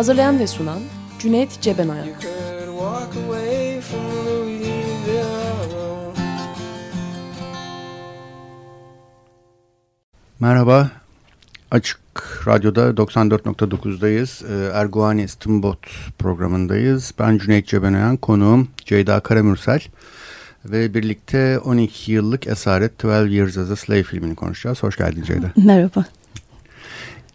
Hazırlayan ve sunan Cüneyt Cebenayak Merhaba. Açık Radyo'da 94.9'dayız. Ee, Erguani Stimbot programındayız. Ben Cüneyt Cebenayan, konuğum Ceyda Karamürsel. Ve birlikte 12 yıllık Esaret 12 Years as a Slave filmini konuşacağız. Hoş geldin Ceyda. Merhaba.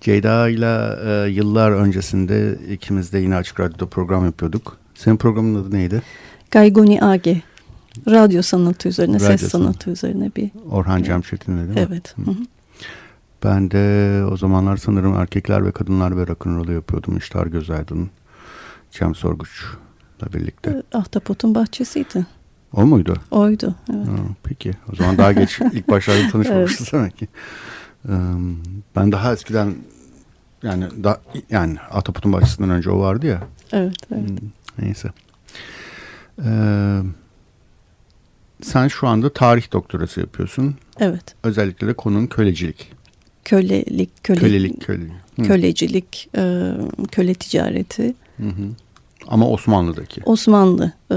Ceyda ile e, yıllar öncesinde ikimiz de yine Açık Radyo'da program yapıyorduk. Senin programın adı neydi? Gaygoni Age. Radyo sanatı üzerine, Radyo ses sanatı. sanatı üzerine bir... Orhan Cemşit'in değil mi? Evet. Hı hı. Ben de o zamanlar sanırım erkekler ve kadınlar ve rock'n'roll'u yapıyordum. İştar Gözaydın, Cem Sorguç'la birlikte. Ahtapot'un bahçesiydi. O muydu? Oydu. Evet. Ha, peki. O zaman daha geç ilk başlarda tanışmamışız demek ki. Ben daha eskiden yani da, yani Ataput'un bahçesinden önce o vardı ya. Evet. evet. Hmm, Neyse. Ee, sen şu anda tarih doktorası yapıyorsun. Evet. Özellikle de konun kölecilik. Kölelik, köle, Kölelik. Hı. kölecilik, e, köle ticareti. Hı hı. Ama Osmanlı'daki. Osmanlı e,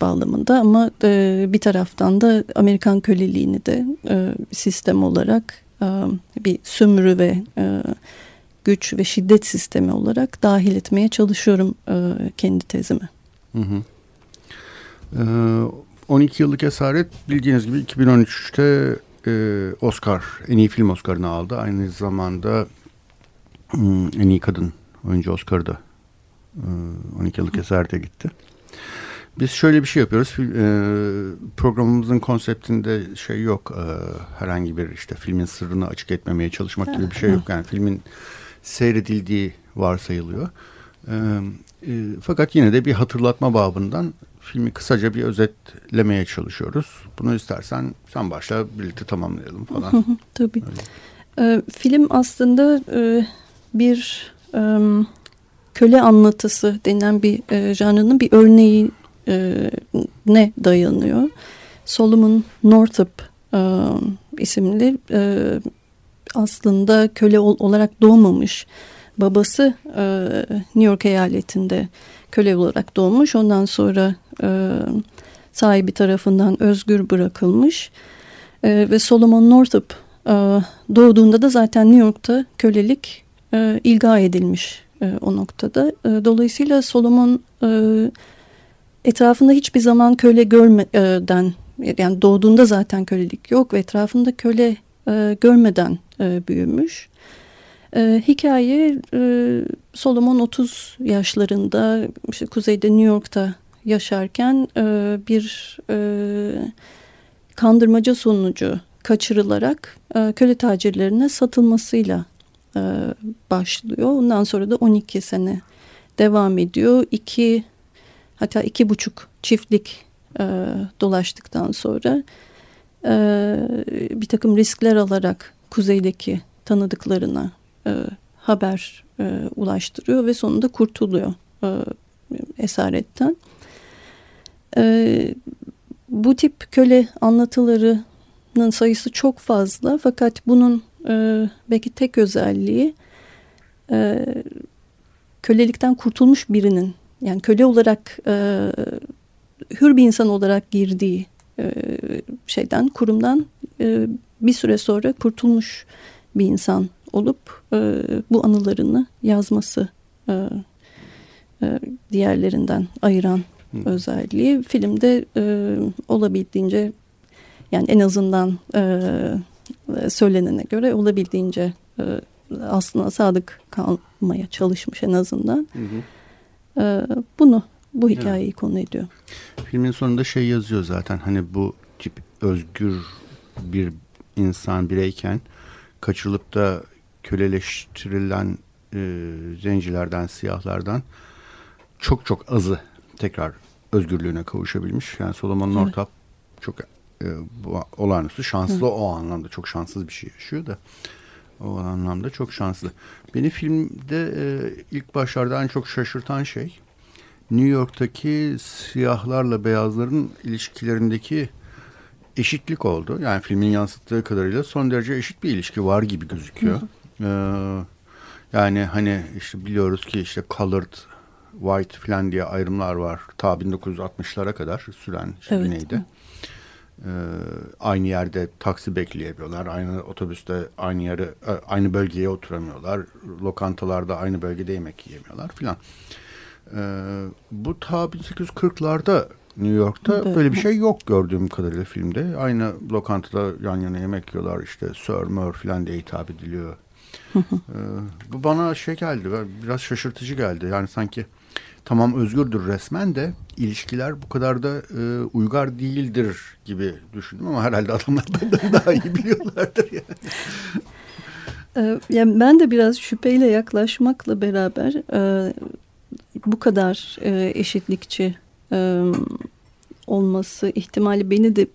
bağlamında ama e, bir taraftan da Amerikan köleliğini de e, sistem olarak e, bir sömürü ve e, güç ve şiddet sistemi olarak dahil etmeye çalışıyorum e, kendi tezime. Hı hı. Ee, 12 yıllık esaret bildiğiniz gibi 2013'te e, Oscar, en iyi film Oscar'ını aldı. Aynı zamanda hmm, en iyi kadın oyuncu Oscar'ı da e, 12 yıllık esarete gitti. Biz şöyle bir şey yapıyoruz. E, programımızın konseptinde şey yok. e, herhangi bir işte filmin sırrını açık etmemeye çalışmak gibi bir şey yok. Yani filmin seyredildiği varsayılıyor. E, e, fakat yine de bir hatırlatma babından filmi kısaca bir özetlemeye çalışıyoruz. Bunu istersen sen başla birlikte tamamlayalım falan. Tabii. E, film aslında e, bir e, köle anlatısı denilen bir e, janrının bir örneği e, ne dayanıyor. Solomon Northup e, isimli e, aslında köle ol- olarak doğmamış. Babası e, New York eyaletinde köle olarak doğmuş. Ondan sonra e, sahibi tarafından özgür bırakılmış. E, ve Solomon Northup e, doğduğunda da zaten New York'ta kölelik e, ilga edilmiş e, o noktada. E, dolayısıyla Solomon e, etrafında hiçbir zaman köle görmeden yani doğduğunda zaten kölelik yok ve etrafında köle e, görmeden e, büyümüş. E, hikaye e, Solomon 30 yaşlarında işte kuzeyde New York'ta yaşarken e, bir e, kandırmaca sonucu kaçırılarak e, köle tacirlerine satılmasıyla e, başlıyor. Ondan sonra da 12 sene devam ediyor. İki hatta iki buçuk çiftlik e, dolaştıktan sonra e, bir takım riskler alarak kuzeydeki tanıdıklarına e, haber e, ulaştırıyor ve sonunda kurtuluyor e, esaretten. E, bu tip köle anlatılarının sayısı çok fazla fakat bunun e, belki tek özelliği e, kölelikten kurtulmuş birinin yani köle olarak e, hür bir insan olarak girdiği e, şeyden kurumdan e, bir süre sonra kurtulmuş bir insan olup e, bu anılarını yazması e, e, diğerlerinden ayıran Hı. özelliği filmde e, olabildiğince yani en azından e, söylenene göre olabildiğince e, aslına sadık kalmaya çalışmış en azından. Hı hı. E, bunu bu hikayeyi konu ediyor. Filmin sonunda şey yazıyor zaten hani bu tip özgür bir insan bireyken kaçırılıp da köleleştirilen e, zencilerden, siyahlardan çok çok azı tekrar özgürlüğüne kavuşabilmiş. Yani Solomon Northup çok e, bu, olağanüstü şanslı Hı. o anlamda çok şanssız bir şey yaşıyor da o anlamda çok şanslı. Beni filmde e, ilk başlarda en çok şaşırtan şey New York'taki siyahlarla beyazların ilişkilerindeki eşitlik oldu. Yani filmin yansıttığı kadarıyla son derece eşit bir ilişki var gibi gözüküyor. Ee, yani hani işte biliyoruz ki işte colored, white falan diye ayrımlar var. Ta 1960'lara kadar süren işte evet. güneyde. Ee, aynı yerde taksi bekleyebiliyorlar. Aynı otobüste aynı yere e, aynı bölgeye oturamıyorlar. Lokantalarda aynı bölgede yemek yiyemiyorlar filan. Ee, bu ta 1840'larda New York'ta evet. böyle bir şey yok gördüğüm kadarıyla filmde. Aynı lokantada yan yana yemek yiyorlar işte Sir Mur falan diye hitap ediliyor. ee, bu bana şey geldi biraz şaşırtıcı geldi. Yani sanki tamam özgürdür resmen de ilişkiler bu kadar da e, uygar değildir gibi düşündüm ama herhalde adamlar benden daha iyi biliyorlardır yani. Ee, yani ben de biraz şüpheyle yaklaşmakla beraber e, bu kadar e, eşitlikçi e, olması ihtimali beni de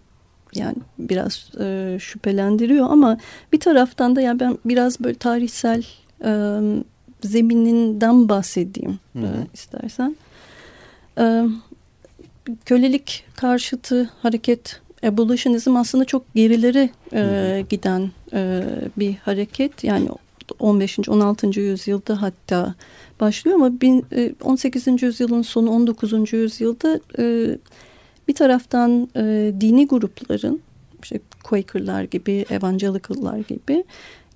yani biraz e, şüphelendiriyor ama bir taraftan da yani ben biraz böyle tarihsel e, zemininden bahsedeyim Hı -hı. E, istersen. E, kölelik karşıtı hareket abolitionizm aslında çok gerilere e, giden e, bir hareket. Yani 15. 16. yüzyılda hatta başlıyor ama 18. E, yüzyılın sonu 19. yüzyılda e, bir taraftan e, dini grupların işte Quaker'lar gibi, Evangelical'lar gibi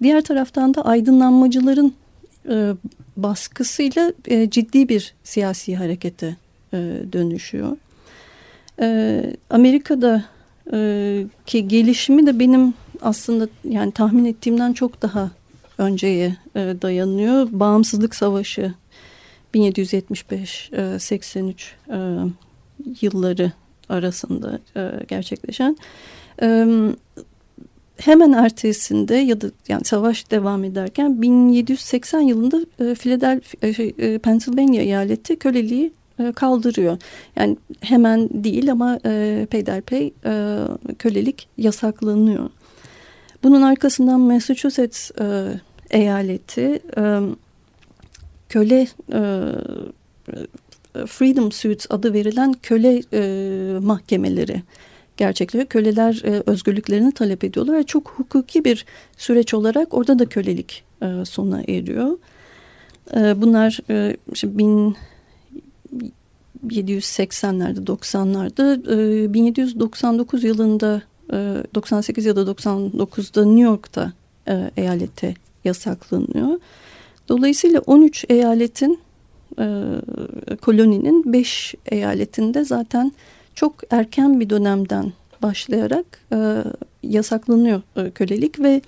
diğer taraftan da aydınlanmacıların baskısıyla ciddi bir siyasi harekete dönüşüyor. Amerika'da ki gelişimi de benim aslında yani tahmin ettiğimden çok daha önceye e, dayanıyor. Bağımsızlık Savaşı 1775-83 e, yılları arasında e, gerçekleşen. hemen ertesinde ya da yani savaş devam ederken 1780 yılında Philadelphia, şey, Pennsylvania eyaleti köleliği kaldırıyor. Yani hemen değil ama e, peyderpey kölelik yasaklanıyor. Bunun arkasından Massachusetts eyaleti köle Freedom Suits adı verilen köle mahkemeleri gerçekleşiyor. Köleler özgürlüklerini talep ediyorlar ve çok hukuki bir süreç olarak orada da kölelik sona eriyor. bunlar işte 1780'lerde 90'larda 1799 yılında 98 ya da 99'da New York'ta eyalete yasaklanıyor. Dolayısıyla 13 eyaletin e, koloninin 5 eyaletinde zaten çok erken bir dönemden başlayarak e, yasaklanıyor e, kölelik ve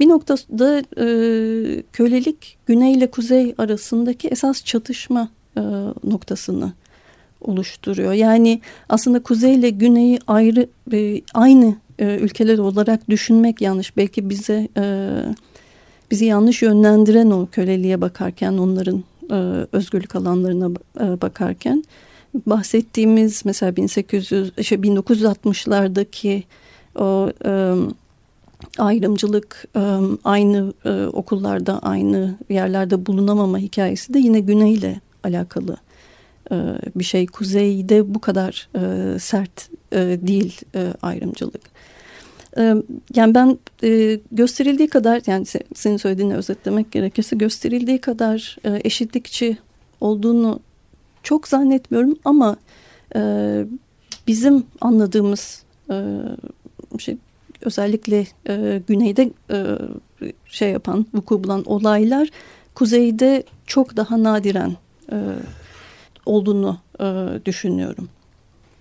bir noktada e, kölelik güney ile kuzey arasındaki esas çatışma noktasını oluşturuyor. Yani aslında kuzey ile güneyi ayrı aynı ülkeler olarak düşünmek yanlış. Belki bize e, bizi yanlış yönlendiren o köleliğe bakarken onların e, özgürlük alanlarına e, bakarken bahsettiğimiz mesela 1800 şey 1960'lardaki o e, ayrımcılık e, aynı e, okullarda aynı yerlerde bulunamama hikayesi de yine güneyle alakalı e, bir şey. Kuzeyde bu kadar sert değil Yani ben gösterildiği kadar yani senin söylediğini özetlemek gerekirse gösterildiği kadar eşitlikçi olduğunu çok zannetmiyorum ama bizim anladığımız şey özellikle güneyde şey yapan vuku bulan olaylar kuzeyde çok daha nadiren olduğunu düşünüyorum.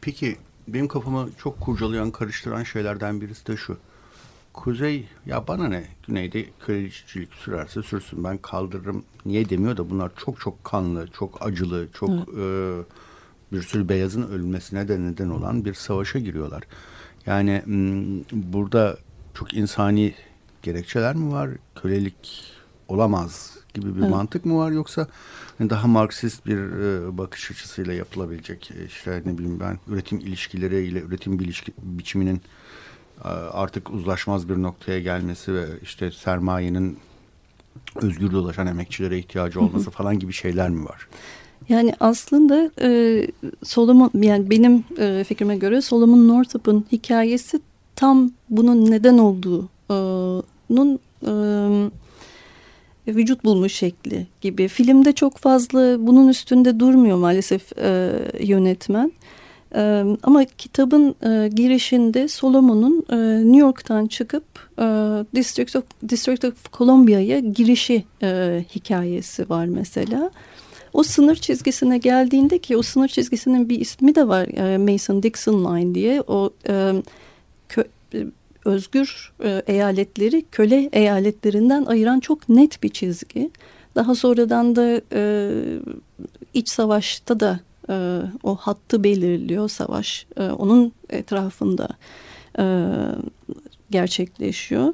Peki benim kafamı çok kurcalayan, karıştıran şeylerden birisi de şu. Kuzey ya bana ne güneyde kraliçecilik sürerse sürsün ben kaldırırım niye demiyor da bunlar çok çok kanlı çok acılı çok e, bir sürü beyazın ölmesine de neden olan bir savaşa giriyorlar. Yani burada çok insani gerekçeler mi var? Kölelik olamaz gibi bir Evet. mantık mı var yoksa hani daha Marksist bir e, bakış açısıyla yapılabilecek e, işte ne bileyim ben üretim ilişkileriyle üretim bilişki, biçiminin e, artık uzlaşmaz bir noktaya gelmesi ve işte sermayenin özgür dolaşan emekçilere ihtiyacı olması falan gibi şeyler mi var? Yani aslında e, Solomon yani benim e, fikrime göre Solomon Northup'un hikayesi tam bunun neden olduğunun e, vücut bulmuş şekli gibi. Filmde çok fazla bunun üstünde durmuyor maalesef e, yönetmen. E, ama kitabın e, girişinde Solomon'un e, New York'tan çıkıp e, District of, District of Columbia'ya girişi e, hikayesi var mesela. O sınır çizgisine geldiğinde ki o sınır çizgisinin bir ismi de var e, Mason-Dixon Line diye. O e, kö, özgür e, eyaletleri köle eyaletlerinden ayıran çok net bir çizgi. Daha sonradan da e, iç savaşta da e, o hattı belirliyor savaş. E, onun etrafında e, gerçekleşiyor.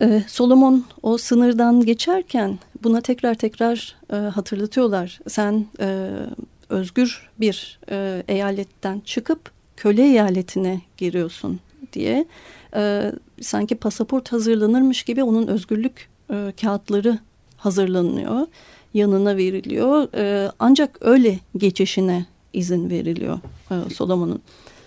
E, Solomon o sınırdan geçerken buna tekrar tekrar e, hatırlatıyorlar. Sen e, özgür bir e, eyaletten çıkıp köle eyaletine giriyorsun diye. E, sanki pasaport hazırlanırmış gibi onun özgürlük e, kağıtları hazırlanıyor. Yanına veriliyor. E, ancak öyle geçişine izin veriliyor e, Solomon'un.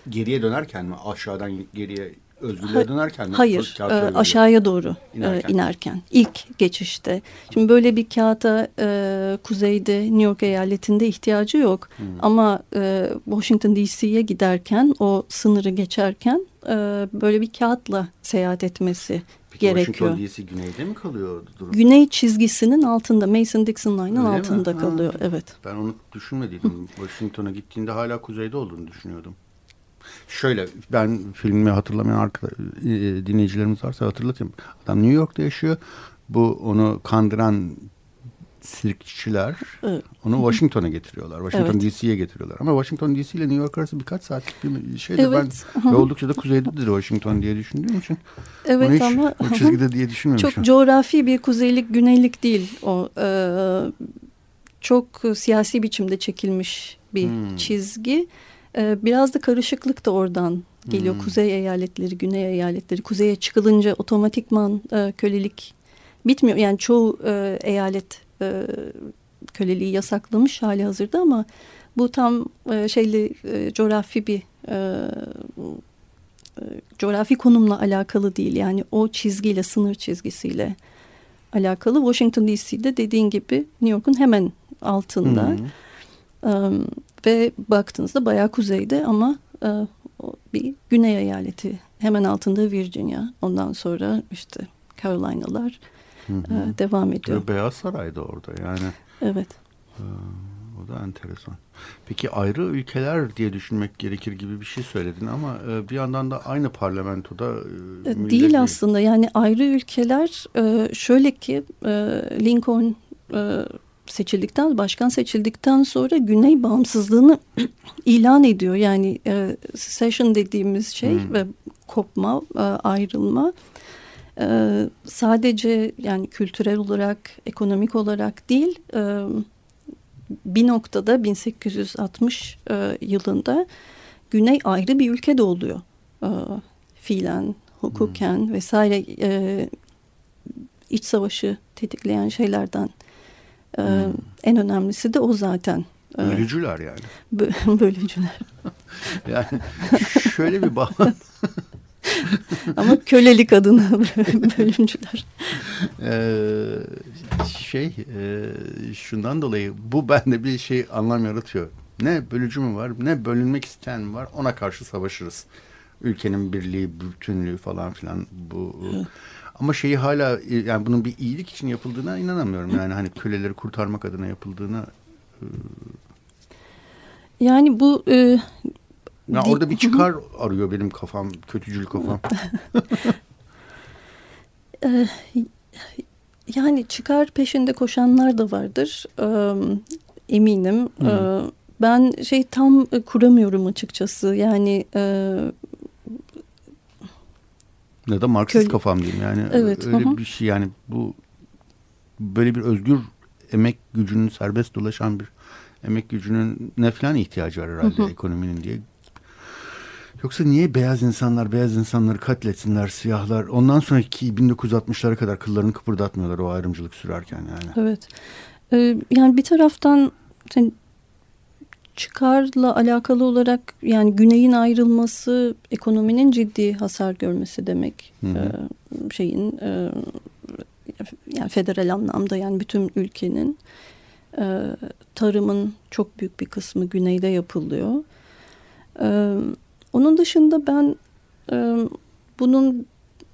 Geriye dönerken mi aşağıdan geriye özgürlüğe dönerken mi? Hayır, e, aşağıya doğru İnerken. e, inerken. ilk geçişte. Şimdi böyle bir kağıta e, kuzeyde New York eyaletinde ihtiyacı yok. Hmm. Ama e, Washington DC'ye giderken o sınırı geçerken e, böyle bir kağıtla seyahat etmesi Peki gerekiyor. Washington DC güneyde mi kalıyor durum? Güney çizgisinin altında Mason-Dixon Line'ın Öyle mi? altında Ha. kalıyor. Evet. Ben onu düşünmediydim. Washington'a gittiğinde hala kuzeyde olduğunu düşünüyordum. Şöyle ben filmi hatırlamayan arkadaş, e, dinleyicilerimiz varsa hatırlatayım. Adam New York'ta yaşıyor. Bu onu kandıran sirkçiler Evet. onu Washington'a getiriyorlar. Washington Evet. DC'ye getiriyorlar. Ama Washington DC ile New York arası birkaç saatlik bir şeydir. Evet. Ben ve oldukça da kuzeydedir Washington diye düşündüğüm için. Evet hiç ama o çizgide diye düşünmemişim. Çok coğrafi bir kuzeylik güneylik değil o e, çok siyasi biçimde çekilmiş bir Hmm. çizgi E, biraz da karışıklık da oradan geliyor Hmm. kuzey eyaletleri güney eyaletleri kuzeye çıkılınca otomatikman e, kölelik bitmiyor yani çoğu e, eyalet e, köleliği yasaklamış hali hazırda ama bu tam e, şeyle e, coğrafi bir e, coğrafi konumla alakalı değil. Yani o çizgiyle, sınır çizgisiyle alakalı. Washington DC'de dediğin gibi New York'un hemen altında. Hı. Em, ve baktığınızda bayağı kuzeyde ama e, bir güney eyaleti. Hemen altında Virginia. Ondan sonra işte Carolinalar Hı hı. e, devam ediyor. Ve Beyaz Saray'da orada yani. Evet. O da enteresan. Peki ayrı ülkeler diye düşünmek gerekir gibi bir şey söyledin ama e, bir yandan da aynı parlamentoda e, E, millet- Değil aslında yani ayrı ülkeler e, şöyle ki e, Lincoln e, seçildikten başkan seçildikten sonra Güney bağımsızlığını ilan ediyor. Yani e, secession dediğimiz şey Hmm. ve kopma, e, ayrılma e, sadece yani kültürel olarak, ekonomik olarak değil e, bir noktada 1860 e, yılında Güney ayrı bir ülke de oluyor. E, fiilen, hukuken vesaire e, iç savaşı tetikleyen şeylerden Hmm. en önemlisi de o zaten. E, Ölücüler yani. bö- bölücüler. Yani şöyle bir bağ Ama kölelik adına bölümcüler. Ee, şey e, şundan dolayı bu bende bir şey anlam yaratıyor. Ne bölücü mü var ne bölünmek isteyen mi var ona karşı savaşırız. Ülkenin birliği, bütünlüğü falan filan bu. Ama şeyi hala e, yani bunun bir iyilik için yapıldığına inanamıyorum. Yani hani köleleri kurtarmak adına yapıldığına. Yani bu e, Ya orada bir çıkar arıyor benim kafam, kötücül kafam. yani çıkar peşinde koşanlar da vardır. E, eminim. E, ben şey tam e, kuramıyorum açıkçası. Yani e, Ya da Marksist Köle- kafam diyeyim yani Evet, öyle hı hı. bir şey yani bu böyle bir özgür emek gücünün serbest dolaşan bir emek gücünün ne falan ihtiyacı var herhalde ekonominin diye. Yoksa niye beyaz insanlar beyaz insanları katletsinler siyahlar ondan sonraki 1960'lara kadar kıllarını kıpırdatmıyorlar o ayrımcılık sürerken yani. Evet. Ee, yani bir taraftan çıkarla alakalı olarak yani güneyin ayrılması ekonominin ciddi hasar görmesi demek. Hı hı. Ee, şeyin e, yani federal anlamda yani bütün ülkenin e, tarımın çok büyük bir kısmı güneyde yapılıyor. E, onun dışında ben e, bunun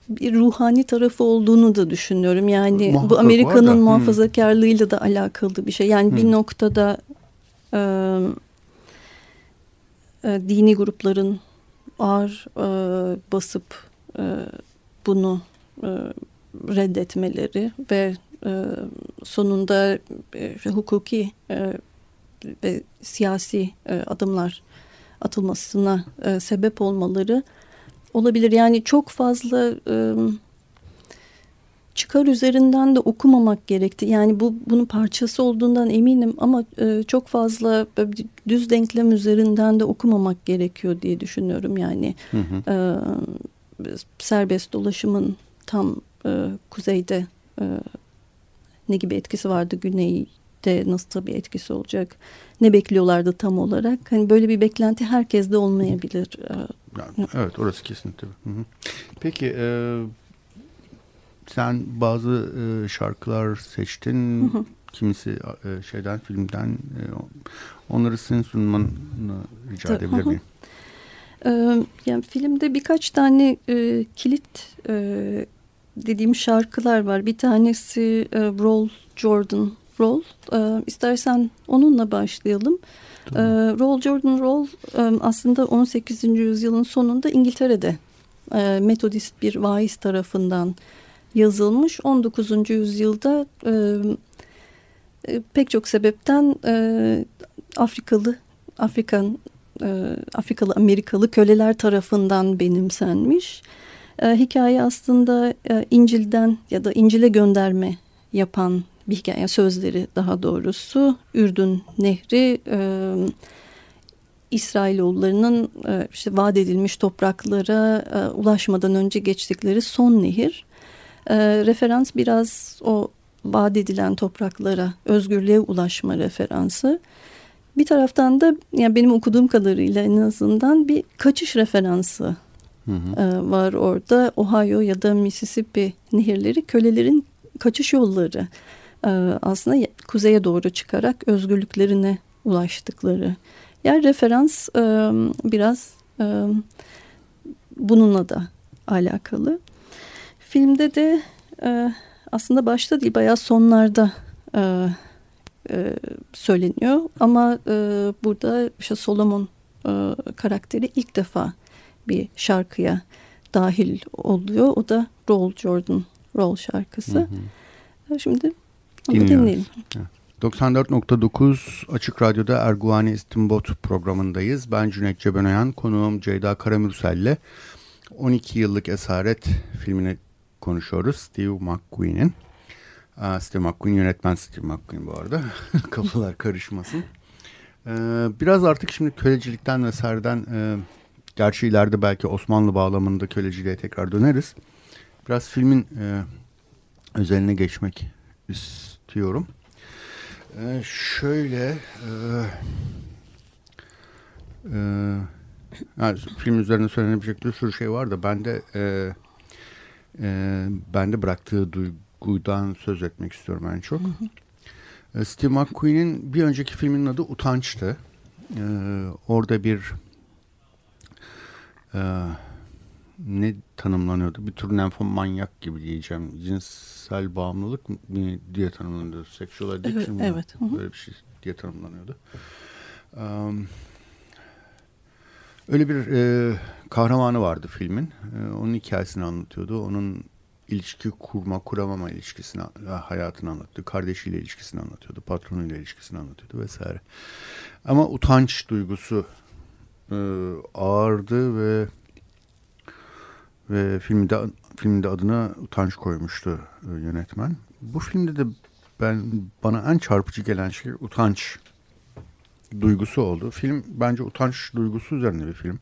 bir ruhani tarafı olduğunu da düşünüyorum. Yani Muhakkak bu Amerika'nın muhafazakarlığıyla da alakalı bir şey. Yani Hı. bir noktada e, e, dini grupların ağır e, basıp e, bunu e, reddetmeleri ve e, sonunda e, hukuki e, ve siyasi e, adımlar atılmasına e, sebep olmaları olabilir. Yani çok fazla e, çıkar üzerinden de okumamak gerekti. Yani bu bunun parçası olduğundan eminim ama e, çok fazla düz denklem üzerinden de okumamak gerekiyor diye düşünüyorum. Yani Hı hı. e, serbest dolaşımın tam e, kuzeyde e, ne gibi etkisi vardı güneyde nasıl bir etkisi olacak ne bekliyorlardı tam olarak hani böyle bir beklenti herkeste olmayabilir E, Yani, evet orası kesinlikle. Hı hı. Peki e, sen bazı e, şarkılar seçtin. Hı hı. Kimisi e, şeyden filmden e, onları senin sunmanı rica Tabii, edebilir miyim? Ee, yani filmde birkaç tane e, kilit e, dediğim şarkılar var. Bir tanesi e, Roll Jordan Roll. E, istersen onunla başlayalım. E, Roll Jordan Roll e, aslında 18. yüzyılın sonunda İngiltere'de e, Metodist bir vaiz tarafından yazılmış. 19. yüzyılda e, e, pek çok sebepten e, Afrikalı Afrikan e, Afrikalı Amerikalı köleler tarafından benimsenmiş. E, hikaye aslında e, İncil'den ya da İncil'e gönderme yapan bir hikaye sözleri daha doğrusu Ürdün Nehri e, İsrailoğullarının e, işte vaat edilmiş topraklara e, ulaşmadan önce geçtikleri son nehir. E, referans biraz o vaat edilen topraklara özgürlüğe ulaşma referansı. Bir taraftan da yani benim okuduğum kadarıyla en azından bir kaçış referansı Hı hı. e, var orada. Ohio ya da Mississippi nehirleri kölelerin kaçış yolları. E, aslında kuzeye doğru çıkarak özgürlüklerine ulaştıkları. Yani referans e, biraz e, bununla da alakalı. Filmde de e, aslında başta değil bayağı sonlarda e, e, söyleniyor. Ama e, burada işte Solomon e, karakteri ilk defa bir şarkıya dahil oluyor. O da Roll Jordan Roll şarkısı. Hı hı. Şimdi onu Dinliyoruz. dinleyelim. 94.9 Açık Radyo'da Erguvani İstinbot programındayız. Ben Cüneyt Cebenayan, konuğum Ceyda Karamürsel'le 12 yıllık Esaret filmini konuşuyoruz. Steve McQueen'in. Steve McQueen yönetmen Steve McQueen bu arada. Kafalar karışmasın. Ee, biraz artık şimdi kölecilikten vesaireden e, gerçi ileride belki Osmanlı bağlamında köleciliğe tekrar döneriz. Biraz filmin e, özeline geçmek istiyorum. Ee, şöyle e, e, yani film üzerine söylenebilecek bir sürü şey var da ben de e, e, bende bıraktığı duygudan söz etmek istiyorum en çok. E, Steve McQueen'in bir önceki filminin adı Utanç'tı. E, orada bir e, ne tanımlanıyordu? Bir tür nenfomanyak gibi diyeceğim. Cinsel bağımlılık mı diye tanımlanıyordu. Sexual addiction Evet, evet. Hı hı. Böyle bir şey diye tanımlanıyordu. Um, öyle bir e, kahramanı vardı filmin. E, onun hikayesini anlatıyordu. Onun ilişki kurma, kuramama ilişkisini, hayatını anlatıyordu. Kardeşiyle ilişkisini anlatıyordu. Patronuyla ilişkisini anlatıyordu vesaire. Ama utanç duygusu e, ağırdı ve ve filmde filmde adına utanç koymuştu e, yönetmen. Bu filmde de ben bana en çarpıcı gelen şey utanç duygusu oldu. Film bence utanç duygusu üzerine bir film.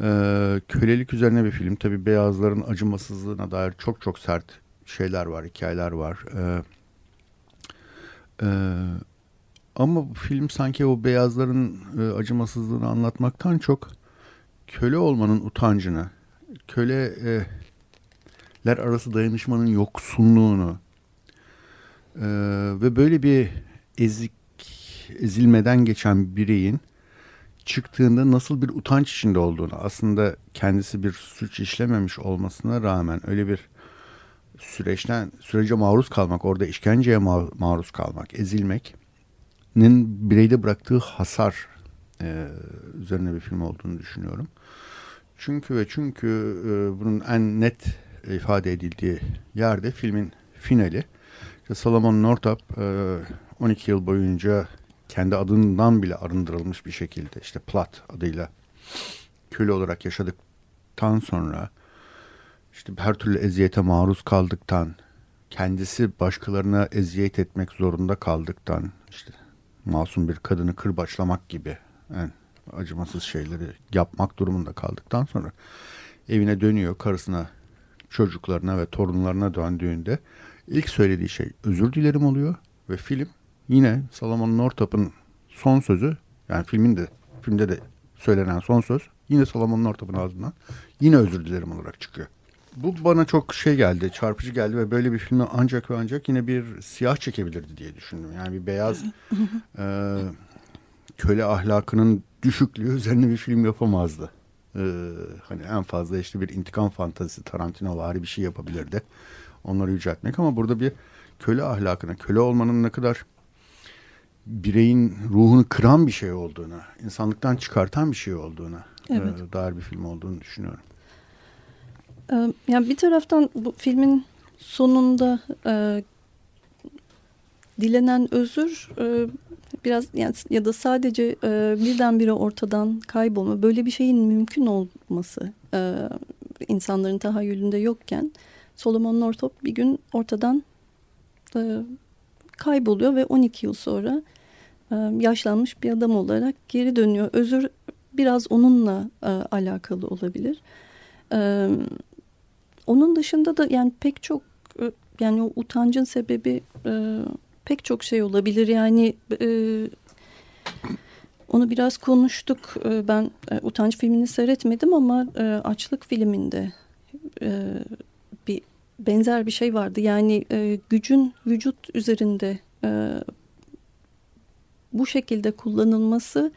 Ee, kölelik üzerine bir film. Tabii beyazların acımasızlığına dair çok çok sert şeyler var, hikayeler var. Ee, e, ama bu film sanki o beyazların e, acımasızlığını anlatmaktan çok köle olmanın utancını, köleler arası dayanışmanın yoksunluğunu e, ve böyle bir ezik ezilmeden geçen bireyin çıktığında nasıl bir utanç içinde olduğunu aslında kendisi bir suç işlememiş olmasına rağmen öyle bir süreçten sürece maruz kalmak orada işkenceye maruz kalmak ezilmeknin bireyde bıraktığı hasar e, üzerine bir film olduğunu düşünüyorum. Çünkü ve çünkü e, bunun en net ifade edildiği yerde filmin finali. İşte Solomon Northup e, 12 yıl boyunca kendi adından bile arındırılmış bir şekilde işte Plat adıyla köle olarak yaşadıktan sonra işte her türlü eziyete maruz kaldıktan kendisi başkalarına eziyet etmek zorunda kaldıktan işte masum bir kadını kırbaçlamak gibi yani acımasız şeyleri yapmak durumunda kaldıktan sonra evine dönüyor karısına çocuklarına ve torunlarına döndüğünde ilk söylediği şey özür dilerim oluyor ve film yine Salomon Northup'un son sözü yani filmin de filmde de söylenen son söz yine Salomon Northup'un ağzından yine özür dilerim olarak çıkıyor. Bu bana çok şey geldi, çarpıcı geldi ve böyle bir filmi ancak ve ancak yine bir siyah çekebilirdi diye düşündüm. Yani bir beyaz e, köle ahlakının düşüklüğü üzerine bir film yapamazdı. Ee, hani en fazla işte bir intikam fantazisi Tarantino vari bir şey yapabilirdi. Onları yüceltmek ama burada bir köle ahlakına, köle olmanın ne kadar bireyin ruhunu kıran bir şey olduğunu, insanlıktan çıkartan bir şey olduğunu evet. e, dair bir film olduğunu düşünüyorum. Ee, yani bir taraftan bu filmin sonunda e, dilenen özür e, biraz yani ya da sadece e, birdenbire ortadan kaybolma böyle bir şeyin mümkün olması e, insanların tahayyülünde yokken Solomon Northup bir gün ortadan e, kayboluyor ve 12 yıl sonra yaşlanmış bir adam olarak geri dönüyor. Özür biraz onunla alakalı olabilir. Onun dışında da yani pek çok e, yani o utancın sebebi pek çok şey olabilir. Yani onu biraz konuştuk. Ben e, Utanç filmini seyretmedim ama Açlık filminde bir benzer bir şey vardı. Yani gücün vücut üzerinde bu şekilde kullanılması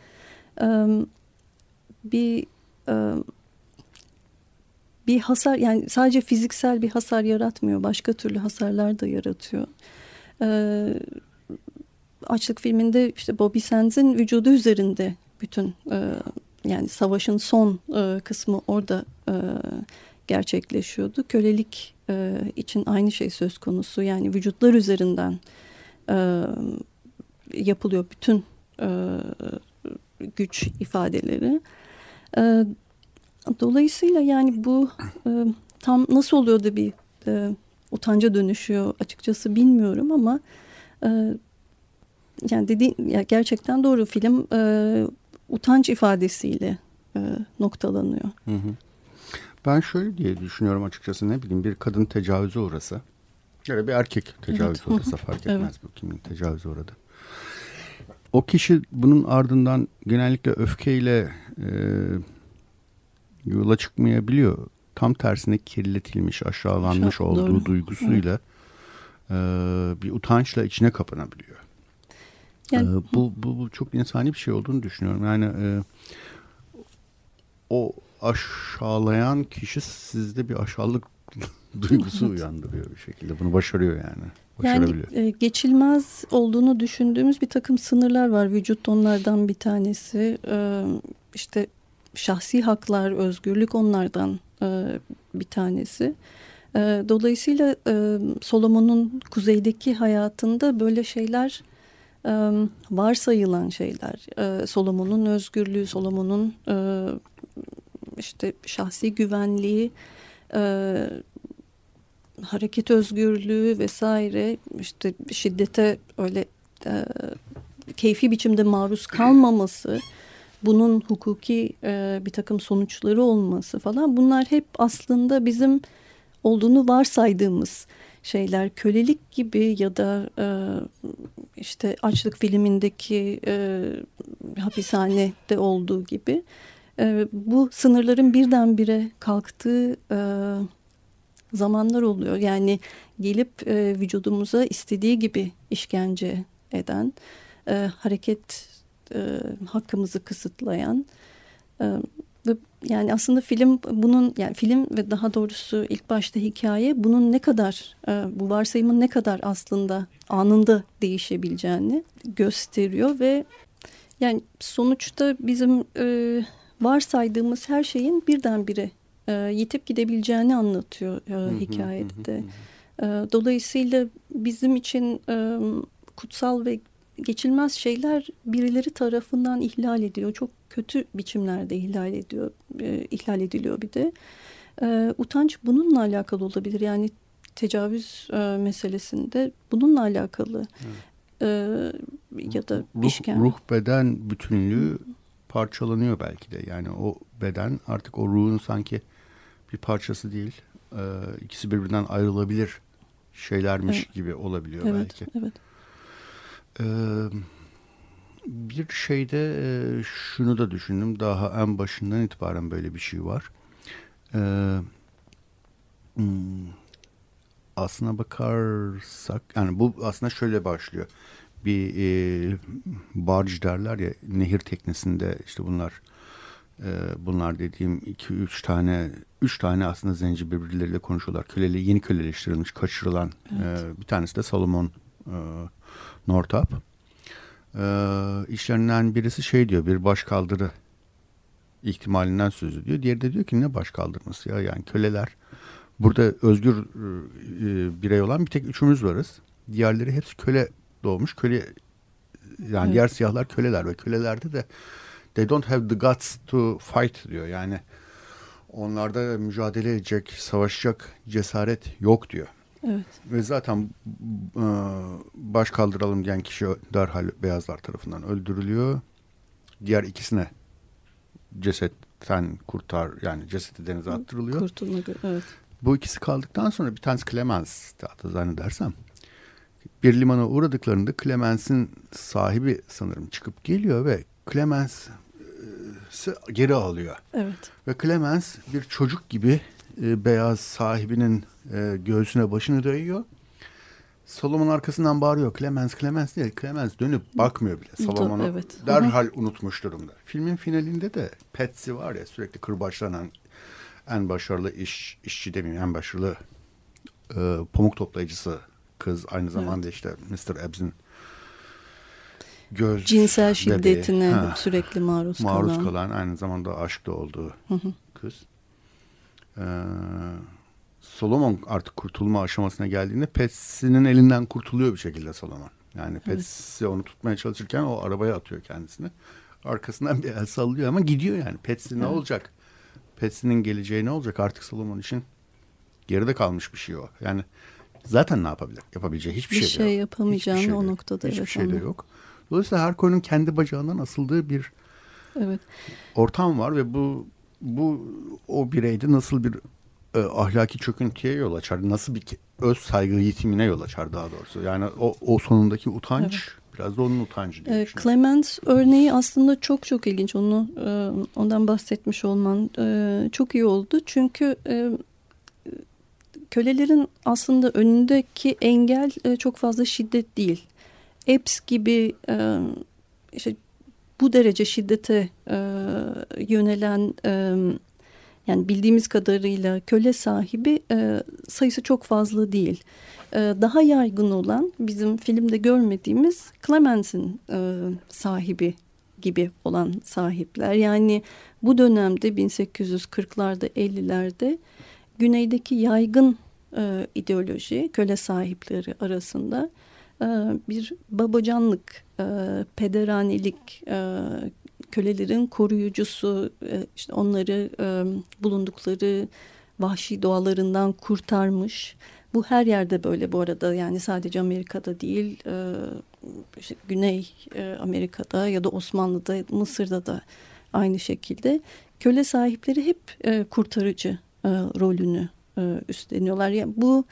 bir bir hasar yani sadece fiziksel bir hasar yaratmıyor. Başka türlü hasarlar da yaratıyor. Açlık filminde işte Bobby Sands'in vücudu üzerinde bütün yani savaşın son kısmı orada gerçekleşiyordu. Kölelik için aynı şey söz konusu. Yani vücutlar üzerinden yapılıyor bütün e, güç ifadeleri. E, dolayısıyla yani bu e, tam nasıl oluyor da bir e, utanca dönüşüyor açıkçası bilmiyorum ama e, yani dediğin ya gerçekten doğru film e, utanç ifadesiyle e, noktalanıyor. Hı hı. Ben şöyle diye düşünüyorum açıkçası ne bileyim bir kadın tecavüze uğrasa ya da bir erkek tecavüze evet. uğrasa fark etmez evet. bu kimin tecavüze uğradı. O kişi bunun ardından genellikle öfkeyle e, yola çıkmayabiliyor tam tersine kirletilmiş, aşağılanmış Çok, olduğu doğru. duygusuyla e, bir utançla içine kapanabiliyor. Yani, e, bu, bu, bu çok insani bir şey olduğunu düşünüyorum. Yani e, o aşağılayan kişi sizde bir aşağılık duygusu uyandırıyor bir şekilde. Bunu başarıyor yani. Yani e, geçilmez olduğunu düşündüğümüz bir takım sınırlar var. Vücut onlardan bir tanesi. E, işte şahsi haklar, özgürlük onlardan e, bir tanesi. Dolayısıyla Solomon'un kuzeydeki hayatında böyle şeyler varsayılan şeyler. Solomon'un özgürlüğü, Solomon'un işte şahsi güvenliği, hareket özgürlüğü vesaire işte şiddete öyle e, keyfi biçimde maruz kalmaması, bunun hukuki e, bir takım sonuçları olması falan bunlar hep aslında bizim olduğunu varsaydığımız şeyler. Kölelik gibi ya da e, işte açlık filmindeki e, hapishanede olduğu gibi e, bu sınırların birdenbire kalktığı e, zamanlar oluyor. Yani gelip e, vücudumuza istediği gibi işkence eden, e, hareket e, hakkımızı kısıtlayan e, ve yani aslında film bunun yani film ve daha doğrusu ilk başta hikaye bunun ne kadar e, bu varsayımın ne kadar aslında anında değişebileceğini gösteriyor ve yani sonuçta bizim e, varsaydığımız her şeyin birdenbire e, yitip gidebileceğini anlatıyor e, hikayede de. E, dolayısıyla bizim için e, kutsal ve geçilmez şeyler birileri tarafından ihlal ediliyor. Çok kötü biçimlerde ihlal ediyor, e, ihlal ediliyor bir de. E, utanç bununla alakalı olabilir. Yani tecavüz e, meselesinde bununla alakalı. E, ya da ruh, işkence. ruh beden bütünlüğü parçalanıyor belki de. Yani o beden artık o ruhun sanki bir parçası değil. E, ikisi birbirinden ayrılabilir şeylermiş Evet. gibi olabiliyor Evet, belki. evet. Ee, bir şeyde e, şunu da düşündüm. Daha en başından itibaren böyle bir şey var. Hmm, aslına bakarsak yani bu aslında şöyle başlıyor. Bir e, barge derler ya nehir teknesinde işte bunlar e, bunlar dediğim iki üç tane üç tane aslında zenci birbirleriyle konuşuyorlar. Köleli yeni köleleştirilmiş kaçırılan e, bir tanesi de Salomon e, Northup. Ee, işlerinden birisi şey diyor bir başkaldırı ihtimalinden söz ediyor. Diğeri de diyor ki ne başkaldırması ya yani köleler burada özgür e, birey olan bir tek üçümüz varız. Diğerleri hepsi köle doğmuş. Köle yani Evet. diğer siyahlar köleler ve kölelerde de they don't have the guts to fight diyor. Yani onlarda mücadele edecek, savaşacak cesaret yok diyor. Evet. Ve zaten e, baş kaldıralım diyen kişi derhal beyazlar tarafından öldürülüyor. Diğer ikisine cesetten kurtar yani cesedi denize attırılıyor. Kurtulma evet. Bu ikisi kaldıktan sonra bir tanesi Clemens hatta zannedersem bir limana uğradıklarında Clemens'in sahibi sanırım çıkıp geliyor ve Clemens geri alıyor. Evet. Ve Clemens bir çocuk gibi e, beyaz sahibinin e, göğsüne başını dayıyor. Salomon arkasından bağırıyor. Clemens, Clemens diye. Clemens dönüp bakmıyor bile. Salomon'u evet. derhal unutmuş durumda. Filmin finalinde de Patsy var ya sürekli kırbaçlanan en başarılı iş işçi demeyeyim en başarılı e, pamuk toplayıcısı kız. Aynı zamanda işte Mr. Ebbs'in göz Cinsel bebeği. şiddetine Ha sürekli maruz, maruz kalan. kalan aynı zamanda aşkta olduğu kız. Ee, Solomon artık kurtulma aşamasına geldiğinde Patsy'nin elinden kurtuluyor bir şekilde Solomon. Yani Patsy onu tutmaya çalışırken o arabaya atıyor kendisini. Arkasından bir el sallıyor ama gidiyor yani. Patsy ne Evet. olacak? Patsy'nin geleceği ne olacak? Artık Solomon için geride kalmış bir şey o. Yani zaten ne yapabilir? Yapabileceği hiçbir Bir şey, şey yok. yapamayacağını Hiçbir o de yok. noktada, Hiçbir evet, şey de yok. Dolayısıyla her koyunun kendi bacağından asıldığı bir Evet. ortam var ve bu bu o bireyde nasıl bir e, ahlaki çöküntüye yol açar, nasıl bir öz saygı yitimine yol açar daha doğrusu. Yani o, o sonundaki utanç biraz da onun utancı diye düşünüyorum. Clemens örneği aslında çok çok ilginç. Onu e, ondan bahsetmiş olman e, çok iyi oldu. Çünkü e, kölelerin aslında önündeki engel e, çok fazla şiddet değil. Epps gibi e, işte bu derece şiddete e, yönelen e, yani bildiğimiz kadarıyla köle sahibi e, sayısı çok fazla değil. E, daha yaygın olan bizim filmde görmediğimiz Clemens'in e, sahibi gibi olan sahipler. Yani bu dönemde 1840'larda 50'lerde güneydeki yaygın e, ideoloji köle sahipleri arasında bir babacanlık, e, pederanelik, e, kölelerin koruyucusu, e, işte onları bulundukları vahşi doğalarından kurtarmış, Bu her yerde böyle bu arada. Yani sadece Amerika'da değil işte Güney Amerika'da ya da Osmanlı'da Mısır'da da aynı şekilde. Köle sahipleri hep kurtarıcı rolünü üstleniyorlar. Yani bu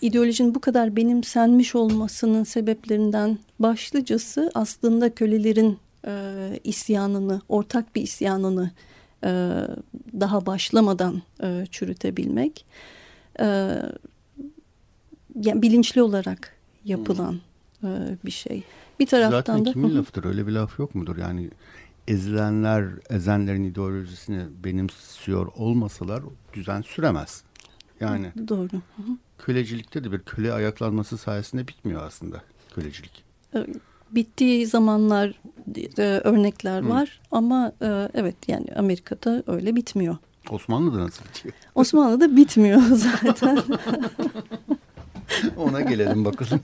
ideolojinin bu kadar benimsenmiş olmasının sebeplerinden başlıcası aslında kölelerin e, isyanını, ortak bir isyanını e, daha başlamadan e, çürütebilmek. E, yani bilinçli olarak yapılan hmm. e, bir şey. Bir taraftan Zaten da... kimin lafıdır öyle bir laf yok mudur? Yani ezilenler ezenlerin ideolojisini benimsiyor olmasalar düzen süremez. Yani Doğru. Hı hı. kölecilikte de bir köle ayaklanması sayesinde bitmiyor aslında kölecilik. Bittiği zamanlar e, örnekler Hı. var ama e, evet yani Amerika'da öyle bitmiyor. Osmanlı'da nasıl bitiyor? Osmanlı'da bitmiyor zaten. Ona gelelim bakalım.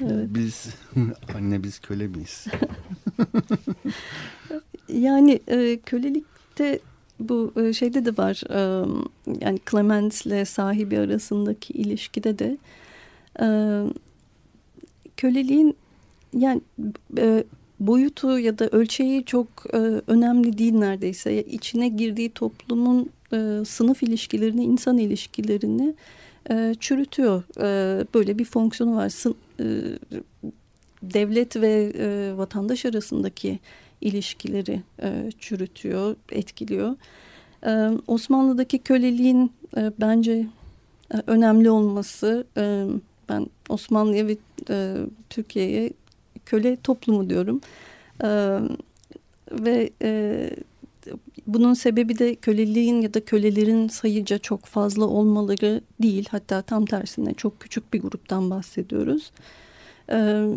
evet. Biz anne biz köle miyiz? yani e, kölelikte bu e, şeyde de var e, yani Clemens'le sahibi arasındaki ilişkide de e, köleliğin yani boyutu ya da ölçeği çok önemli değil neredeyse. İçine girdiği toplumun sınıf ilişkilerini, insan ilişkilerini çürütüyor. Böyle bir fonksiyonu var. Devlet ve vatandaş arasındaki ilişkileri e, çürütüyor, etkiliyor. E, Osmanlı'daki köleliğin e, bence e, önemli olması... E, ben Osmanlı'ya ve e, Türkiye'ye köle toplumu diyorum. E, ve e, bunun sebebi de köleliğin ya da kölelerin sayıca çok fazla olmaları değil. Hatta tam tersine çok küçük bir gruptan bahsediyoruz. E,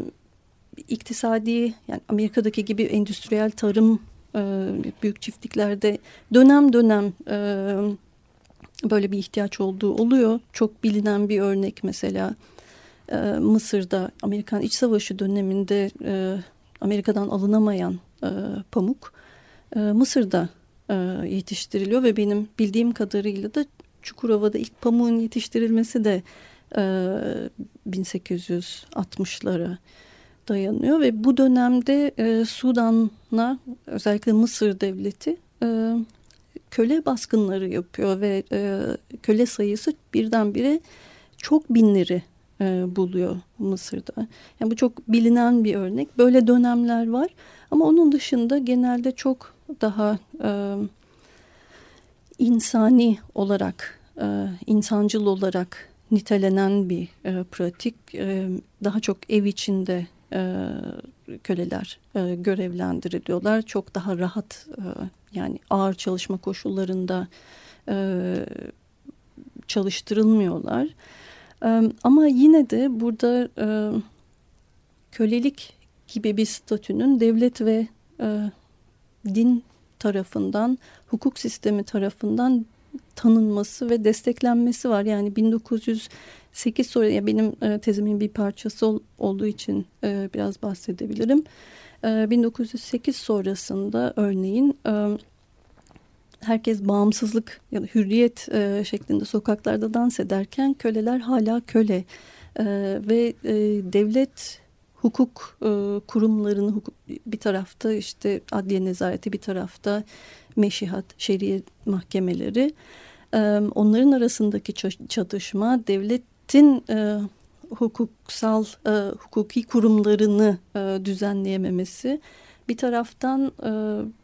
iktisadi yani Amerika'daki gibi endüstriyel tarım e, büyük çiftliklerde dönem dönem e, böyle bir ihtiyaç olduğu oluyor. Çok bilinen bir örnek mesela e, Mısır'da Amerikan İç Savaşı döneminde e, Amerika'dan alınamayan e, pamuk e, Mısır'da e, yetiştiriliyor ve benim bildiğim kadarıyla da Çukurova'da ilk pamuğun yetiştirilmesi de e, 1860'lara dayanıyor ve bu dönemde e, Sudan'la özellikle Mısır devleti e, köle baskınları yapıyor ve e, köle sayısı birdenbire çok binleri e, buluyor Mısır'da. Yani bu çok bilinen bir örnek. Böyle dönemler var ama onun dışında genelde çok daha e, insani olarak, e, insancıl olarak nitelenen bir e, pratik. E, daha çok ev içinde e, köleler e, görevlendiriliyorlar. Çok daha rahat e, yani ağır çalışma koşullarında e, çalıştırılmıyorlar. Ama yine de burada kölelik gibi bir statünün devlet ve din tarafından, hukuk sistemi tarafından tanınması ve desteklenmesi var. Yani 1908 sonra ya benim tezimin bir parçası olduğu için biraz bahsedebilirim. 1908 sonrasında örneğin herkes bağımsızlık ya da hürriyet e, şeklinde sokaklarda dans ederken köleler hala köle e, ve e, devlet hukuk e, kurumlarını hukuk, bir tarafta işte adliye nezareti bir tarafta meşihat şeriye mahkemeleri e, onların arasındaki çatışma devletin e, hukuksal e, hukuki kurumlarını e, düzenleyememesi bir taraftan e,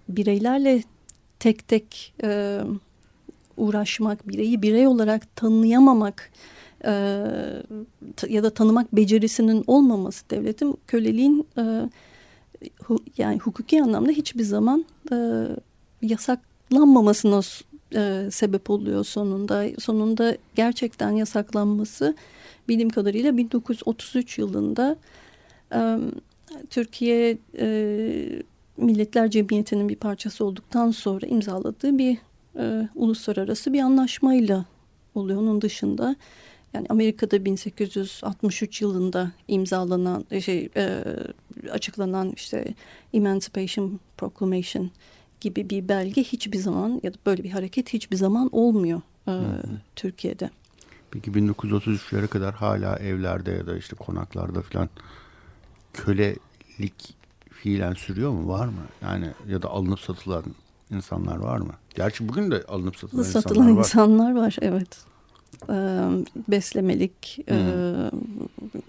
bireylerle tek tek e, uğraşmak, bireyi birey olarak tanıyamamak e, ya da tanımak becerisinin olmaması devletin köleliğin e, hu, yani hukuki anlamda hiçbir zaman e, yasaklanmamasına e, sebep oluyor sonunda. Sonunda gerçekten yasaklanması bildiğim kadarıyla 1933 yılında e, Türkiye e, Milletler Cemiyeti'nin bir parçası olduktan sonra imzaladığı bir e, uluslararası bir anlaşmayla oluyor. Onun dışında yani Amerika'da 1863 yılında imzalanan e, şey e, açıklanan işte Emancipation Proclamation gibi bir belge hiçbir zaman ya da böyle bir hareket hiçbir zaman olmuyor e, Türkiye'de. Peki 1933'lere kadar hala evlerde ya da işte konaklarda falan kölelik fiilen sürüyor mu? Var mı? Yani ya da alınıp satılan insanlar var mı? Gerçi bugün de alınıp satılan, Satılan insanlar var. insanlar var evet. Ee, beslemelik, e,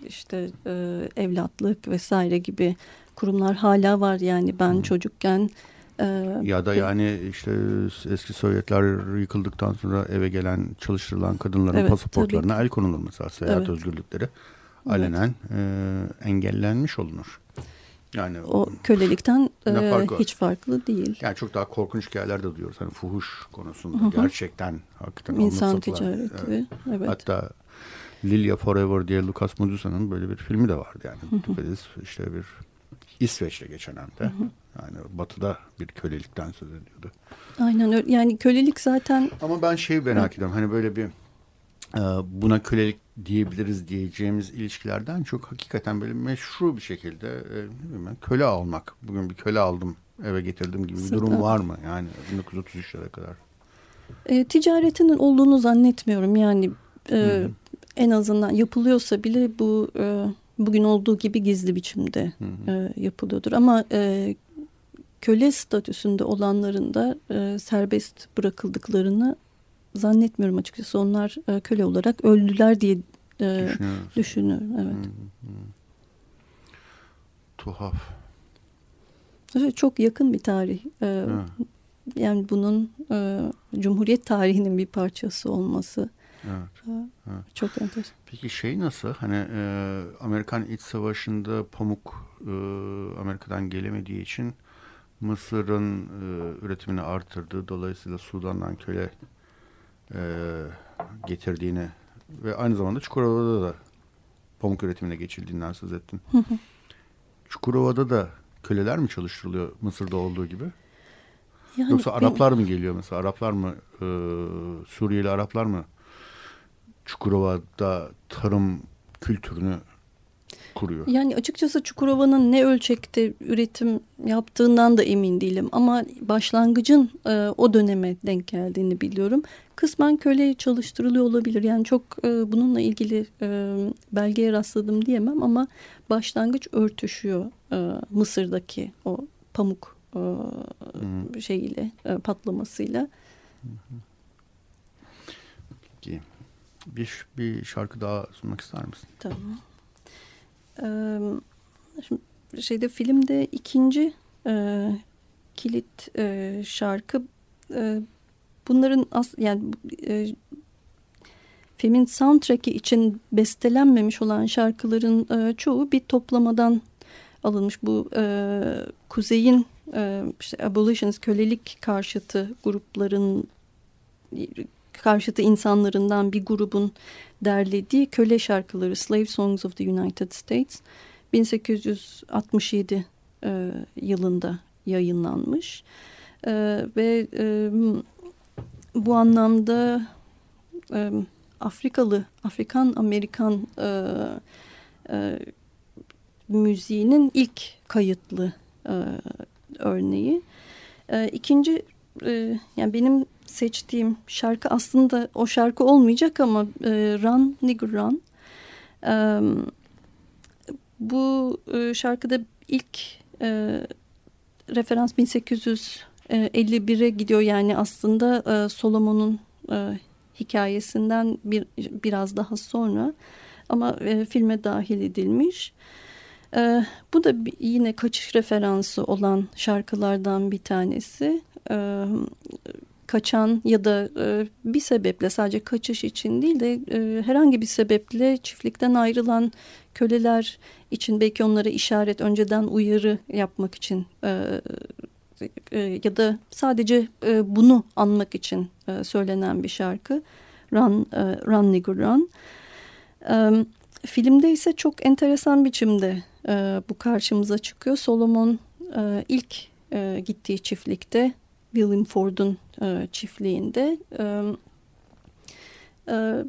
işte e, evlatlık vesaire gibi kurumlar hala var. Yani ben çocukken e, Ya da yani işte eski Sovyetler yıkıldıktan sonra eve gelen çalıştırılan kadınların Evet, pasaportlarına el konulur mesela seyahat Evet. özgürlükleri alenen e, engellenmiş olunur. Yani o kölelikten e, farkı hiç farklı değil. yani çok daha korkunç hikayeler de duyuyoruz. Hani fuhuş konusunda gerçekten hakikaten İnsan ticareti. Evet. Evet. Hatta Lilia Forever diye Lucas Medusa'nın böyle bir filmi de vardı yani. Düpedüz işte bir İsveç'te geçen hem de. Yani batıda bir kölelikten söz ediyordu. Aynen öyle. Yani kölelik zaten Ama ben şeyi merak ediyorum. Hani böyle bir e, buna kölelik diyebiliriz diyeceğimiz ilişkilerden çok hakikaten böyle meşru bir şekilde e, ne bileyim ben, köle almak. Bugün bir köle aldım eve getirdim gibi bir durum var mı? Yani 1933'lere kadar. e, ticaretinin olduğunu zannetmiyorum. Yani e, en azından yapılıyorsa bile bu e, bugün olduğu gibi gizli biçimde e, yapılıyordur. Ama e, köle statüsünde olanların da e, serbest bırakıldıklarını zannetmiyorum açıkçası. Onlar e, köle olarak öldüler diye e, düşünüyorum. Evet. Tuhaf. Evet, Çok yakın bir tarih. E, Ha. yani bunun e, Cumhuriyet tarihinin bir parçası olması Evet. çok enteresan. Peki şey nasıl? Hani e, Amerikan İç Savaşı'nda pamuk e, Amerika'dan gelemediği için Mısır'ın e, üretimini artırdı. Dolayısıyla Sudan'dan köle e, getirdiğini ve aynı zamanda Çukurova'da da pamuk üretimine geçildiğinden söz ettin. Çukurova'da da köleler mi çalıştırılıyor Mısır'da olduğu gibi? Yani Yoksa Araplar mı geliyor mesela? Araplar mı, e, Suriyeli Araplar mı Çukurova'da tarım kültürünü kuruyor? Yani açıkçası Çukurova'nın ne ölçekte üretim yaptığından da emin değilim. Ama başlangıcın e, o döneme denk geldiğini biliyorum. Kısmen köle çalıştırılıyor olabilir. Yani çok e, bununla ilgili e, belgeye rastladım diyemem ama başlangıç örtüşüyor e, Mısır'daki o pamuk e, şeyiyle e, patlamasıyla. Peki. Bir, bir şarkı daha sunmak ister misin? Tamam. Şimdi şeyde filmde ikinci e, kilit e, şarkı e, bunların as yani e, filmin soundtrack'i için bestelenmemiş olan şarkıların e, çoğu bir toplamadan alınmış. Bu e, kuzeyin e, işte abolitionist kölelik karşıtı grupların karşıtı insanlarından bir grubun derlediği köle şarkıları Slave Songs of the United States 1867 e, yılında yayınlanmış E, ve e, bu anlamda e, Afrikalı Afrikan Amerikan e, e, müziğinin ilk kayıtlı e, örneği. E, ikinci e, yani benim seçtiğim şarkı aslında o şarkı olmayacak ama e, Run Nigger Run. E, bu e, şarkıda ilk e, referans 1851'e gidiyor yani aslında e, Solomon'un e, hikayesinden bir biraz daha sonra ama e, filme dahil edilmiş. E, bu da yine kaçış referansı olan şarkılardan bir tanesi. E, kaçan ya da e, bir sebeple sadece kaçış için değil de e, herhangi bir sebeple çiftlikten ayrılan köleler için belki onlara işaret önceden uyarı yapmak için e, e, ya da sadece e, bunu anmak için e, söylenen bir şarkı Run, e, Run Nigger Run. E, filmde ise çok enteresan biçimde e, bu karşımıza çıkıyor. Solomon e, ilk e, gittiği çiftlikte William Ford'un e, çiftliğinde e, e,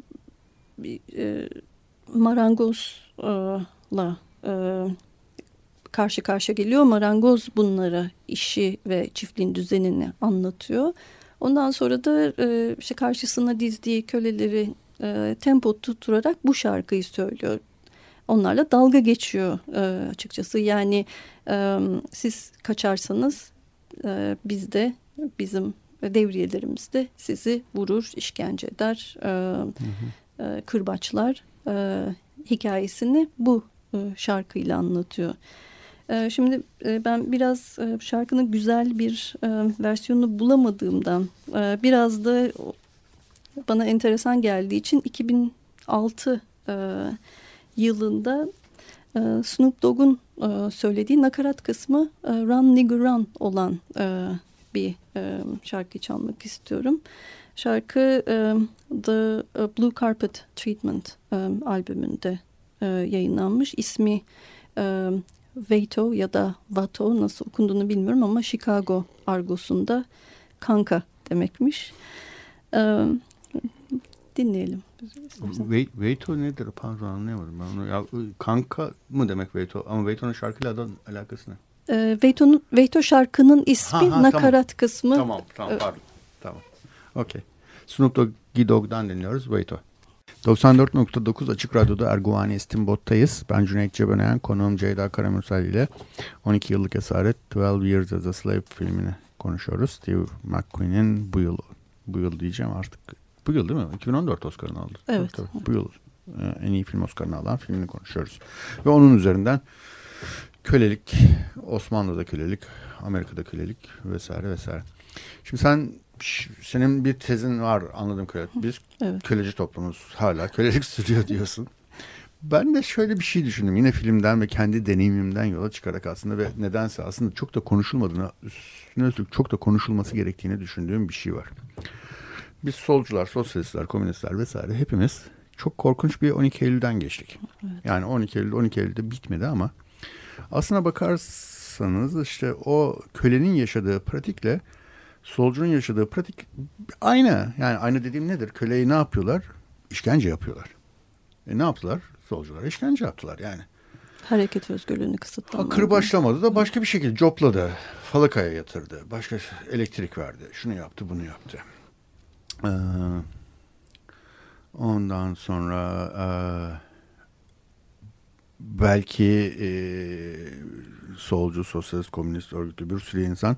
e, marangozla e, karşı karşıya geliyor. Marangoz bunlara işi ve çiftliğin düzenini anlatıyor. Ondan sonra da e, işte karşısına dizdiği köleleri e, tempo tutturarak bu şarkıyı söylüyor. Onlarla dalga geçiyor e, açıkçası. Yani e, siz kaçarsanız e, biz de bizim devriyelerimiz de sizi vurur, işkence eder, e, hı. E, kırbaçlar e, hikayesini bu e, şarkıyla anlatıyor. E, şimdi e, ben biraz e, şarkının güzel bir e, versiyonunu bulamadığımdan e, biraz da bana enteresan geldiği için 2006 e, yılında e, Snoop Dogg'un e, söylediği nakarat kısmı e, Run Nigger Run olan e, bir e, şarkı çalmak istiyorum. Şarkı e, The Blue Carpet Treatment e, albümünde e, yayınlanmış. İsmi e, Vato ya da Vato nasıl okunduğunu bilmiyorum ama Chicago argosunda kanka demekmiş. E, dinleyelim. Veto nedir? Pardon anlayamadım ben onu. Ya, kanka mı demek Veto? Ama Veto'nun şarkıyla da alakası ne? E, Veto'nun Veto şarkının ismi ha, ha, nakarat tamam. kısmı. Tamam tamam pardon. Tamam. Okey. Snoop Doggy Dogg'dan dinliyoruz Veto. 94.9 Açık Radyo'da Erguvani İstinbot'tayız. Ben Cüneyt Cebenayan, konuğum Ceyda Karamürsel ile 12 yıllık esaret 12 Years as a Slave filmini konuşuyoruz. Steve McQueen'in bu yıl, bu yıl diyeceğim artık, bu yıl değil mi? 2014 Oscar'ını aldı. Evet. Tabii, tabii. Bu yıl e, en iyi film Oscar'ını alan filmini konuşuyoruz. Ve onun üzerinden kölelik, Osmanlı'da kölelik, Amerika'da kölelik vesaire vesaire. Şimdi sen senin bir tezin var anladığım kadarıyla. Biz evet. köleci toplumuz hala kölelik sürüyor diyorsun. Ben de şöyle bir şey düşündüm. Yine filmden ve kendi deneyimimden yola çıkarak aslında ve nedense aslında çok da konuşulmadığını, üstüne üstlük çok da konuşulması gerektiğini düşündüğüm bir şey var. Biz solcular, sosyalistler, komünistler vesaire hepimiz çok korkunç bir 12 Eylül'den geçtik. Evet. Yani 12 Eylül 12 Eylül'de bitmedi ama aslına bakarsanız işte o kölenin yaşadığı pratikle solcunun yaşadığı pratik aynı. Yani aynı dediğim nedir? Köleyi ne yapıyorlar? İşkence yapıyorlar. E ne yaptılar? Solcular işkence yaptılar yani. Hareket özgürlüğünü kısıtlamadı. Kırbaçlamadı da başka bir şekilde copladı. Falakaya yatırdı. Başka elektrik verdi. Şunu yaptı bunu yaptı. Ee, ondan sonra e, belki e, solcu, sosyalist, komünist örgütlü bir sürü insan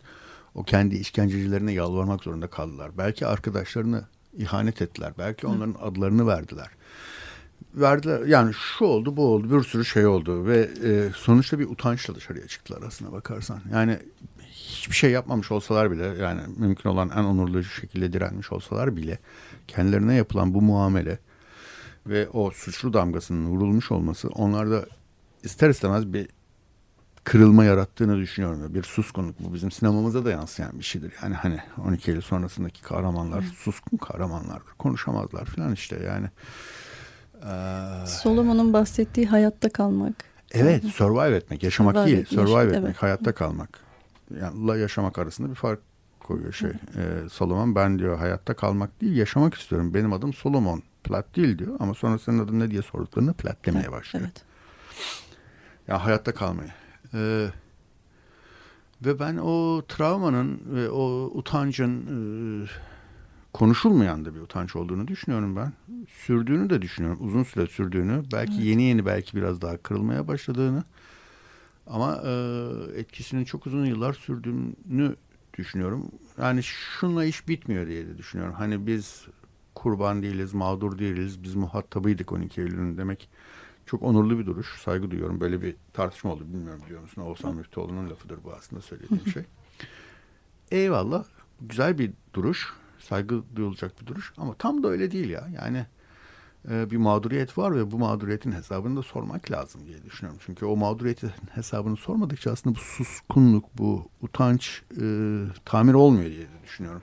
o kendi işkencecilerine yalvarmak zorunda kaldılar. Belki arkadaşlarını ihanet ettiler. Belki onların Hı. adlarını verdiler. Verdiler yani şu oldu bu oldu bir sürü şey oldu ve e, sonuçta bir utançla dışarıya çıktılar aslına bakarsan. Yani hiçbir şey yapmamış olsalar bile yani mümkün olan en onurlu şekilde direnmiş olsalar bile kendilerine yapılan bu muamele ve o suçlu damgasının vurulmuş olması onlarda ister istemez bir kırılma yarattığını düşünüyorum. Bir suskunluk bu bizim sinemamıza da yansıyan bir şeydir. Yani hani 12 Eylül sonrasındaki kahramanlar suskun kahramanlardır. Konuşamazlar falan işte yani. Ee, Solomon'un bahsettiği hayatta kalmak. Evet, survive etmek, yaşamak survive değil, survive yaş- etmek, evet. hayatta kalmak. Yani yaşamak arasında bir fark koyuyor şey. Ee, Solomon ben diyor hayatta kalmak değil, yaşamak istiyorum. Benim adım Solomon. Plat değil diyor ama sonra senin adın ne diye sorduklarında plat demeye başlıyor. Evet. Ya yani hayatta kalmayı. Ee, ve ben o travmanın ve o utancın e, konuşulmayan da bir utanç olduğunu düşünüyorum ben. Sürdüğünü de düşünüyorum. Uzun süre sürdüğünü. Belki evet. yeni yeni belki biraz daha kırılmaya başladığını. Ama e, etkisinin çok uzun yıllar sürdüğünü düşünüyorum. Yani şunla iş bitmiyor diye de düşünüyorum. Hani biz kurban değiliz, mağdur değiliz. Biz muhatabıydık 12 Eylül'ün demek çok onurlu bir duruş. Saygı duyuyorum. Böyle bir tartışma oldu. Bilmiyorum biliyor musun? Oğuzhan Müftüoğlu'nun lafıdır bu aslında söylediğim şey. Eyvallah. Güzel bir duruş. Saygı duyulacak bir duruş. Ama tam da öyle değil ya. Yani e, bir mağduriyet var ve bu mağduriyetin hesabını da sormak lazım diye düşünüyorum. Çünkü o mağduriyetin hesabını sormadıkça aslında bu suskunluk, bu utanç e, tamir olmuyor diye düşünüyorum.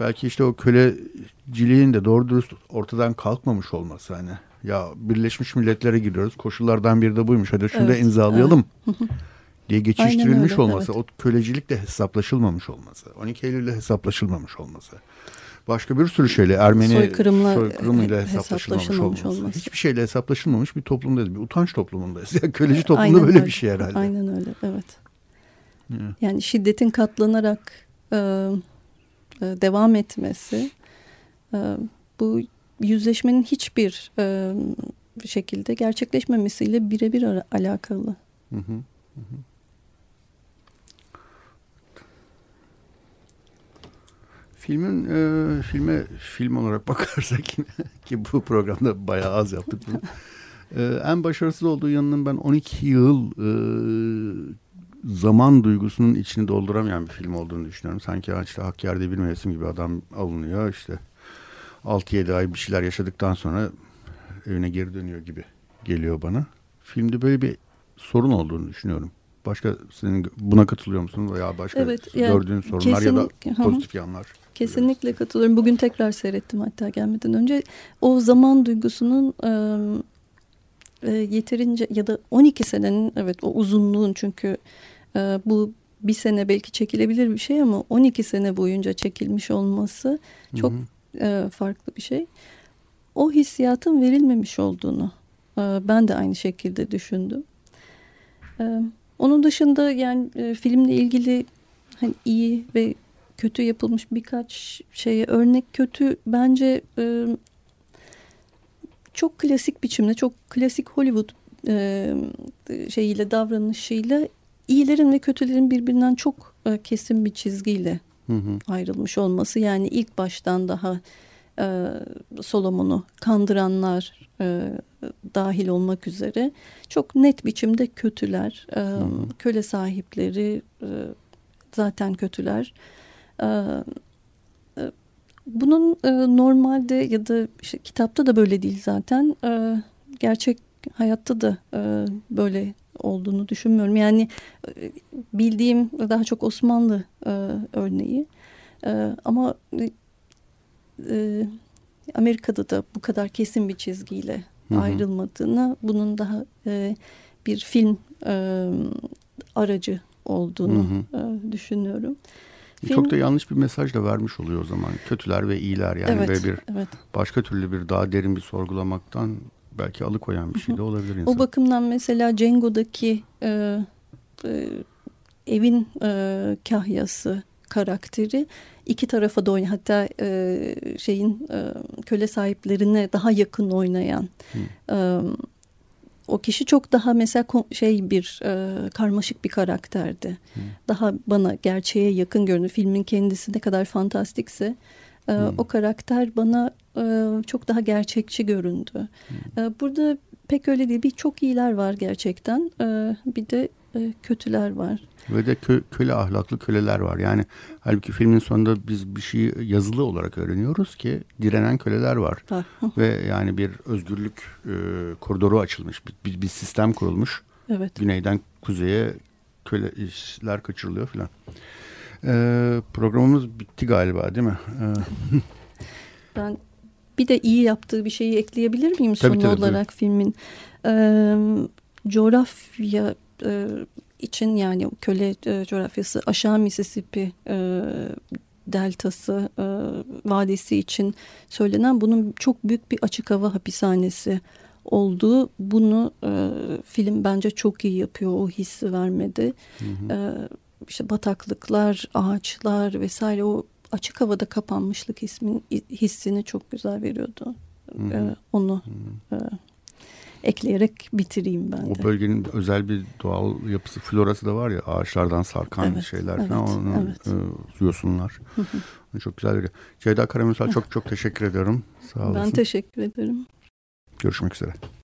Belki işte o köleciliğin de doğru dürüst ortadan kalkmamış olması hani ya Birleşmiş Milletler'e giriyoruz. Koşullardan biri de buymuş. Hadi şunu evet, da imzalayalım. Evet. diye geçiştirilmiş olması, evet. o kölecilikle hesaplaşılmamış olması, 12 Eylül'le hesaplaşılmamış olması. başka bir sürü şeyle Ermeni Soykırımla, soykırımıyla hesaplaşılmamış hesaplaşılmamış olması. olması. Hiçbir şeyle hesaplaşılmamış bir toplumdayız. Bir utanç toplumundayız. Yani köleci toplumda Aynen böyle öyle. bir şey herhalde. Aynen öyle evet. Ya. Yani şiddetin katlanarak e, devam etmesi e, bu yüzleşmenin hiçbir e, şekilde gerçekleşmemesiyle birebir alakalı. Hı hı, hı hı. Filmin e, filme film olarak bakarsak yine ki bu programda bayağı az yaptık bunu. E, en başarısız olduğu yanının ben 12 yıl e, zaman duygusunun içini dolduramayan bir film olduğunu düşünüyorum. Sanki işte hak yerde bir mevsim gibi adam alınıyor işte 6-7 ay bir şeyler yaşadıktan sonra evine geri dönüyor gibi geliyor bana. Filmde böyle bir sorun olduğunu düşünüyorum. Başka senin buna katılıyor musun veya başka Evet, yani gördüğün sorunlar ya da hı pozitif yanlar? Kesinlikle katılıyorum. Bugün tekrar seyrettim hatta gelmeden önce. O zaman duygusunun e, e, yeterince ya da 12 senenin evet o uzunluğun çünkü bu bir sene belki çekilebilir bir şey ama 12 sene boyunca çekilmiş olması çok e, farklı bir şey. O hissiyatın verilmemiş olduğunu e, ben de aynı şekilde düşündüm. E, onun dışında yani e, filmle ilgili hani iyi ve kötü yapılmış birkaç şeye örnek kötü bence e, çok klasik biçimde çok klasik Hollywood e, şeyiyle davranışıyla iyilerin ve kötülerin birbirinden çok e, kesin bir çizgiyle Hı hı. ayrılmış olması yani ilk baştan daha e, Solomon'u kandıranlar e, dahil olmak üzere çok net biçimde kötüler, e, hı. köle sahipleri e, zaten kötüler. E, e, bunun e, normalde ya da işte kitapta da böyle değil zaten. E, gerçek hayatta da e, böyle olduğunu düşünmüyorum. Yani e, bildiğim daha çok Osmanlı e, örneği. E, ama e, Amerika'da da bu kadar kesin bir çizgiyle Hı hı. ayrılmadığını, bunun daha e, bir film e, aracı olduğunu Hı e, düşünüyorum. Çok da yanlış bir mesaj da vermiş oluyor o zaman. Kötüler ve iyiler yani evet, böyle bir evet. başka türlü bir daha derin bir sorgulamaktan belki alıkoyan bir şey de olabilir insan. O bakımdan mesela Django'daki e, e, evin e, kahyası karakteri iki tarafa da oynayan hatta e, şeyin e, köle sahiplerine daha yakın oynayan e, o kişi çok daha mesela şey bir e, karmaşık bir karakterdi. Daha bana gerçeğe yakın görünüyor. Filmin kendisi ne kadar fantastikse e, o karakter bana e, çok daha gerçekçi göründü. E, burada pek öyle değil. Bir çok iyiler var gerçekten. E, bir de e, kötüler var. Ve de kö- köle ahlaklı köleler var. Yani halbuki filmin sonunda biz bir şeyi yazılı olarak öğreniyoruz ki direnen köleler var. Var. Ve yani bir özgürlük e, koridoru açılmış. Bir, bir, bir sistem kurulmuş. Evet. Güneyden kuzeye köleler kaçırılıyor filan. E, programımız bitti galiba değil mi? E, Ben bir de iyi yaptığı bir şeyi ekleyebilir miyim Tabii, son tabii, olarak filmin? Ee, coğrafya e, için yani köle e, coğrafyası aşağı Mississippi e, deltası e, vadisi için söylenen bunun çok büyük bir açık hava hapishanesi olduğu bunu e, film bence çok iyi yapıyor o hissi vermedi. E, işte bataklıklar, ağaçlar vesaire o açık havada kapanmışlık ismin, hissini çok güzel veriyordu. E, onu e, ekleyerek bitireyim ben de. O bölgenin özel bir doğal yapısı, florası da var ya ağaçlardan sarkan Evet, şeyler evet, falan, onu, evet. e, yosunlar. Onu çok güzel veriyor. Ceyda Karamürsel çok çok teşekkür ediyorum. Sağ olasın. Ben teşekkür ederim. Görüşmek üzere.